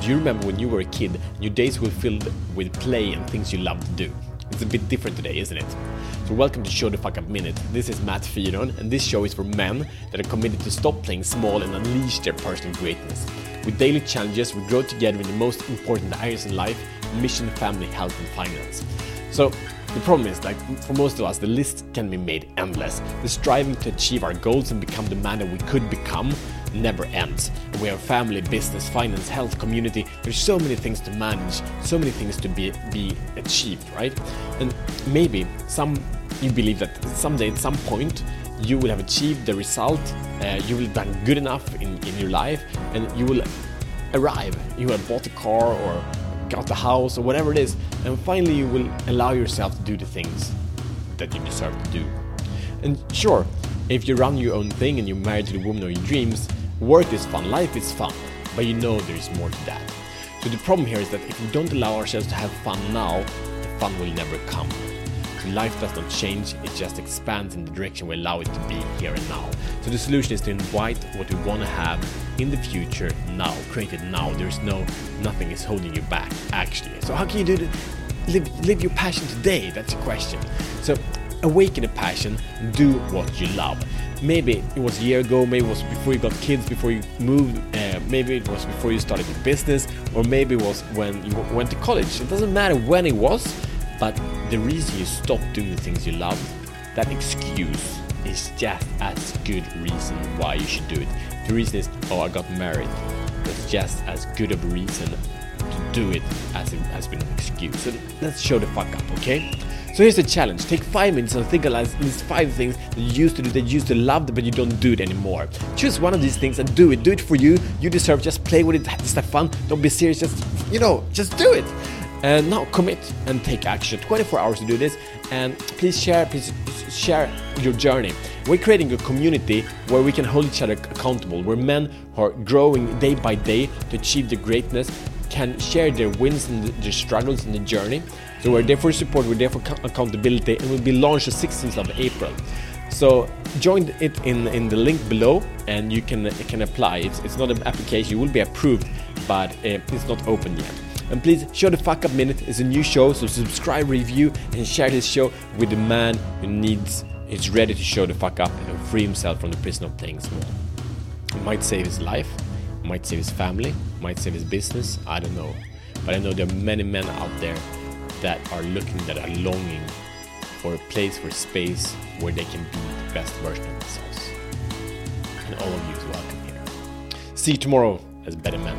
Do you remember when you were a kid, your days were filled with play and things you loved to do? It's a bit different today, isn't it? So welcome to Show the Fuck Up Minute. This is Matt Fyron, and this show is for men that are committed to stop playing small and unleash their personal greatness. With daily challenges, we grow together in the most important areas in life, mission, family, health, and finance. So the problem is, like for most of us, the list can be made endless. The striving to achieve our goals and become the man that we could become never ends. We have family, business, finance, health, community. There's so many things to manage, so many things to be be achieved, right? And maybe some you believe that someday at some point you will have achieved the result, uh, you will have done good enough in, in your life, and you will arrive. You have bought a car or got the house or whatever it is, and finally you will allow yourself to do the things that you deserve to do. And sure, if you run your own thing and you're married to the woman of your dreams, Work is fun, life is fun, but you know there is more to that. So the problem here is that if we don't allow ourselves to have fun now, the fun will never come. So life does not change, it just expands in the direction we allow it to be here and now. So the solution is to invite what we want to have in the future now, create it now. There's no, nothing is holding you back actually. So how can you do it? Live, live your passion today? That's the question. So awaken a passion, do what you love maybe it was a year ago, maybe it was before you got kids, before you moved, uh, maybe it was before you started your business, or maybe it was when you went to college. It doesn't matter when it was, but the reason you stopped doing the things you love, that excuse is just as good reason why you should do it. The reason is, oh, I got married. That's just as good of a reason to do it as it has been an excuse. So let's show the fuck up, okay? So here's the challenge. Take five minutes and think of these five things that you used to do, that you used to love, but you don't do it anymore. Choose one of these things and do it. Do it for you. You deserve. Just play with it. Just have fun. Don't be serious. Just you know, just do it. And now commit and take action. 24 hours to do this. And please share. Please share your journey. We're creating a community where we can hold each other accountable. Where men are growing day by day to achieve the greatness can share their wins and their struggles in the journey. So we're there for support, we're there for accountability, and will be launched the 16th of April. So join it in, in the link below, and you can can apply. It's, it's not an application; you will be approved, but uh, it's not open yet. And please, Show the Fuck Up Minute is a new show, so subscribe, review, and share this show with the man who needs, is ready to show the fuck up and free himself from the prison of playing small. It might save his life, might save his family, might save his business, I don't know. But I know there are many men out there that are looking, that are longing for a place, for space where they can be the best version of themselves. And all of you is welcome here. See you tomorrow as better men.